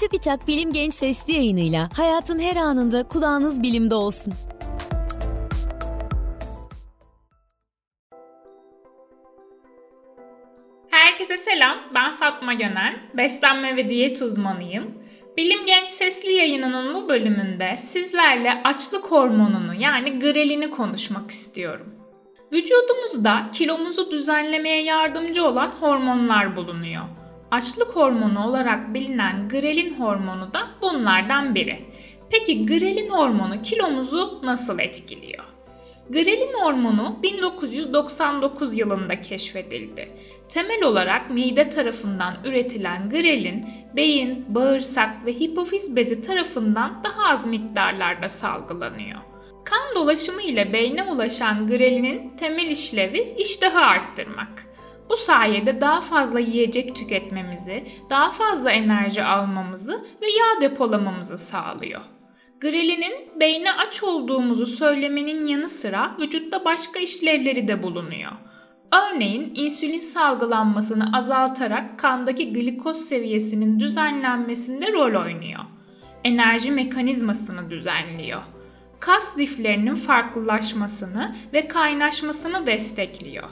Çubitak Bilim Genç Sesli yayınıyla hayatın her anında kulağınız bilimde olsun. Herkese selam, ben Fatma Gönen, beslenme ve diyet uzmanıyım. Bilim Genç Sesli yayınının bu bölümünde sizlerle açlık hormonunu yani grelini konuşmak istiyorum. Vücudumuzda kilomuzu düzenlemeye yardımcı olan hormonlar bulunuyor. Açlık hormonu olarak bilinen grelin hormonu da bunlardan biri. Peki grelin hormonu kilomuzu nasıl etkiliyor? Grelin hormonu 1999 yılında keşfedildi. Temel olarak mide tarafından üretilen grelin beyin, bağırsak ve hipofiz bezi tarafından daha az miktarlarda salgılanıyor. Kan dolaşımı ile beyne ulaşan grelinin temel işlevi iştahı arttırmak. Bu sayede daha fazla yiyecek tüketmemizi, daha fazla enerji almamızı ve yağ depolamamızı sağlıyor. Grelinin beyne aç olduğumuzu söylemenin yanı sıra vücutta başka işlevleri de bulunuyor. Örneğin insülin salgılanmasını azaltarak kandaki glikoz seviyesinin düzenlenmesinde rol oynuyor. Enerji mekanizmasını düzenliyor. Kas liflerinin farklılaşmasını ve kaynaşmasını destekliyor.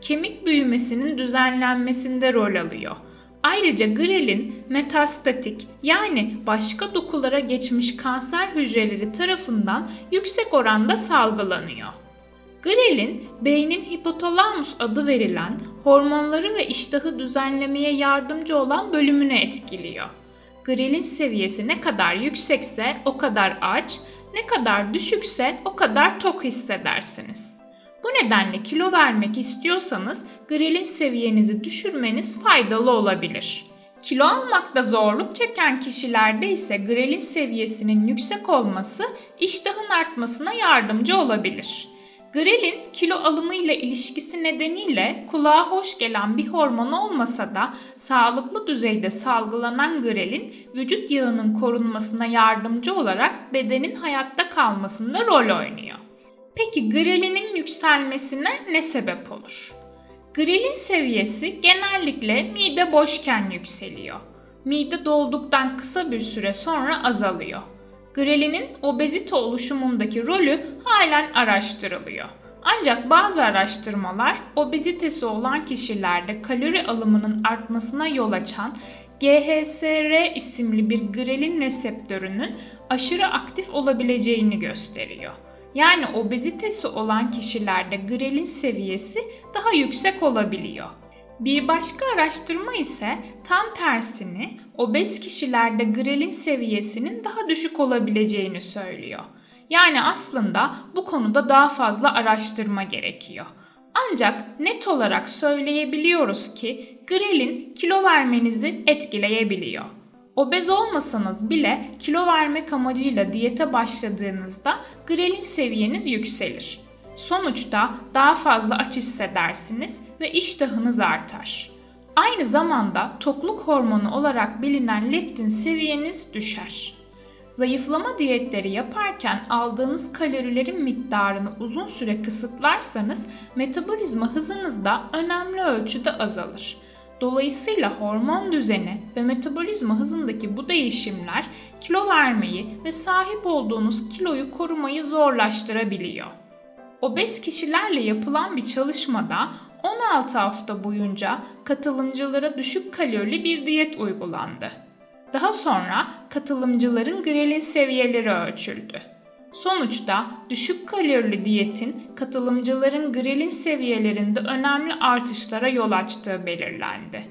Kemik büyümesinin düzenlenmesinde rol alıyor. Ayrıca grelin metastatik yani başka dokulara geçmiş kanser hücreleri tarafından yüksek oranda salgılanıyor. Grelin, beynin hipotalamus adı verilen hormonları ve iştahı düzenlemeye yardımcı olan bölümünü etkiliyor. Grelin seviyesi ne kadar yüksekse o kadar aç, ne kadar düşükse o kadar tok hissedersiniz. Bu nedenle kilo vermek istiyorsanız grelin seviyenizi düşürmeniz faydalı olabilir. Kilo almakta zorluk çeken kişilerde ise grelin seviyesinin yüksek olması iştahın artmasına yardımcı olabilir. Grelin kilo alımı ile ilişkisi nedeniyle kulağa hoş gelen bir hormon olmasa da sağlıklı düzeyde salgılanan grelin vücut yağının korunmasına yardımcı olarak bedenin hayatta kalmasında rol oynuyor. Peki grelinin yükselmesine ne sebep olur? Grelin seviyesi genellikle mide boşken yükseliyor. Mide dolduktan kısa bir süre sonra azalıyor. Grelinin obezite oluşumundaki rolü halen araştırılıyor. Ancak bazı araştırmalar obezitesi olan kişilerde kalori alımının artmasına yol açan GHSR isimli bir grelin reseptörünün aşırı aktif olabileceğini gösteriyor. Yani obezitesi olan kişilerde grelin seviyesi daha yüksek olabiliyor. Bir başka araştırma ise tam tersini obez kişilerde grelin seviyesinin daha düşük olabileceğini söylüyor. Yani aslında bu konuda daha fazla araştırma gerekiyor. Ancak net olarak söyleyebiliyoruz ki grelin kilo vermenizi etkileyebiliyor. Obez olmasanız bile kilo vermek amacıyla diyete başladığınızda grelin seviyeniz yükselir. Sonuçta daha fazla aç hissedersiniz ve iştahınız artar. Aynı zamanda tokluk hormonu olarak bilinen leptin seviyeniz düşer. Zayıflama diyetleri yaparken aldığınız kalorilerin miktarını uzun süre kısıtlarsanız metabolizma hızınız da önemli ölçüde azalır. Dolayısıyla hormon düzeni ve metabolizma hızındaki bu değişimler kilo vermeyi ve sahip olduğunuz kiloyu korumayı zorlaştırabiliyor. Obez kişilerle yapılan bir çalışmada 16 hafta boyunca katılımcılara düşük kalorili bir diyet uygulandı. Daha sonra katılımcıların grelin seviyeleri ölçüldü. Sonuçta düşük kalorili diyetin katılımcıların grelin seviyelerinde önemli artışlara yol açtığı belirlendi.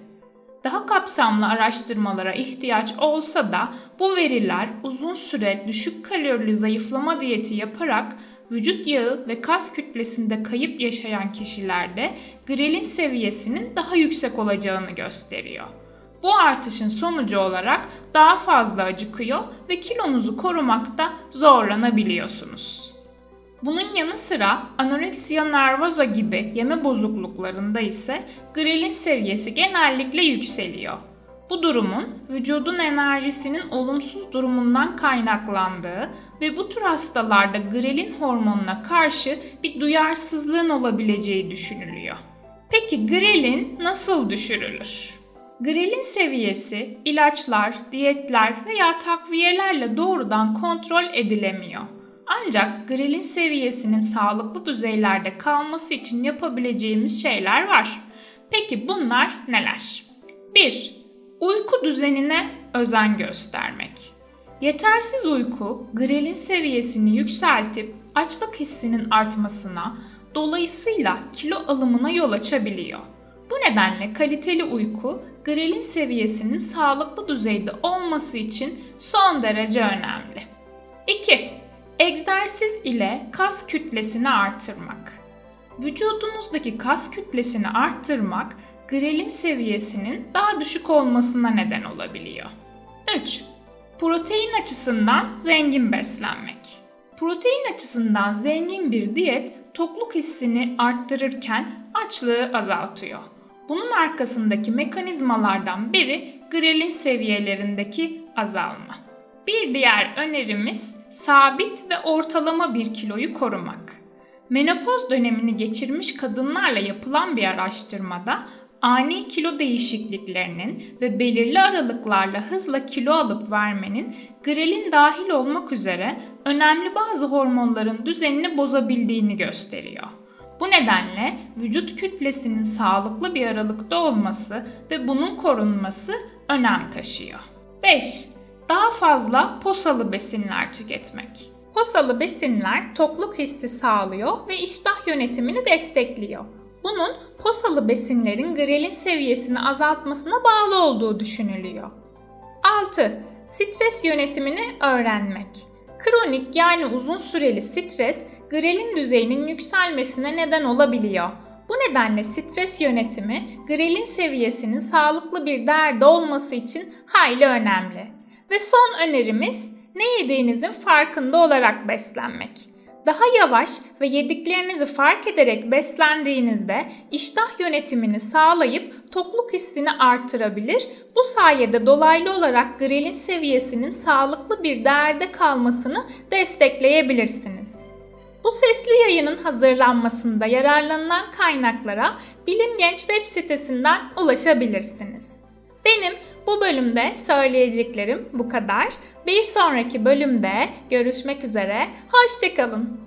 Daha kapsamlı araştırmalara ihtiyaç olsa da bu veriler uzun süre düşük kalorili zayıflama diyeti yaparak vücut yağı ve kas kütlesinde kayıp yaşayan kişilerde grelin seviyesinin daha yüksek olacağını gösteriyor. Bu artışın sonucu olarak daha fazla acıkıyor ve kilonuzu korumakta zorlanabiliyorsunuz. Bunun yanı sıra anoreksiya nervoza gibi yeme bozukluklarında ise grelin seviyesi genellikle yükseliyor. Bu durumun vücudun enerjisinin olumsuz durumundan kaynaklandığı ve bu tür hastalarda grelin hormonuna karşı bir duyarsızlığın olabileceği düşünülüyor. Peki grelin nasıl düşürülür? Grelin seviyesi ilaçlar, diyetler veya takviyelerle doğrudan kontrol edilemiyor. Ancak grelin seviyesinin sağlıklı düzeylerde kalması için yapabileceğimiz şeyler var. Peki bunlar neler? 1. Uyku düzenine özen göstermek. Yetersiz uyku grelin seviyesini yükseltip açlık hissinin artmasına, dolayısıyla kilo alımına yol açabiliyor. Bu nedenle kaliteli uyku grelin seviyesinin sağlıklı düzeyde olması için son derece önemli. 2. Egzersiz ile kas kütlesini artırmak. Vücudunuzdaki kas kütlesini arttırmak grelin seviyesinin daha düşük olmasına neden olabiliyor. 3. Protein açısından zengin beslenmek. Protein açısından zengin bir diyet tokluk hissini arttırırken açlığı azaltıyor. Bunun arkasındaki mekanizmalardan biri grelin seviyelerindeki azalma. Bir diğer önerimiz sabit ve ortalama bir kiloyu korumak. Menopoz dönemini geçirmiş kadınlarla yapılan bir araştırmada ani kilo değişikliklerinin ve belirli aralıklarla hızla kilo alıp vermenin grelin dahil olmak üzere önemli bazı hormonların düzenini bozabildiğini gösteriyor. Bu nedenle vücut kütlesinin sağlıklı bir aralıkta olması ve bunun korunması önem taşıyor. 5. Daha fazla posalı besinler tüketmek. Posalı besinler tokluk hissi sağlıyor ve iştah yönetimini destekliyor. Bunun posalı besinlerin grelin seviyesini azaltmasına bağlı olduğu düşünülüyor. 6. Stres yönetimini öğrenmek. Kronik yani uzun süreli stres grelin düzeyinin yükselmesine neden olabiliyor. Bu nedenle stres yönetimi grelin seviyesinin sağlıklı bir değerde olması için hayli önemli. Ve son önerimiz ne yediğinizin farkında olarak beslenmek. Daha yavaş ve yediklerinizi fark ederek beslendiğinizde iştah yönetimini sağlayıp tokluk hissini artırabilir. Bu sayede dolaylı olarak grelin seviyesinin sağlıklı bir değerde kalmasını destekleyebilirsiniz. Bu sesli yayının hazırlanmasında yararlanılan kaynaklara Bilim Genç web sitesinden ulaşabilirsiniz. Benim bu bölümde söyleyeceklerim bu kadar. Bir sonraki bölümde görüşmek üzere. Hoşçakalın.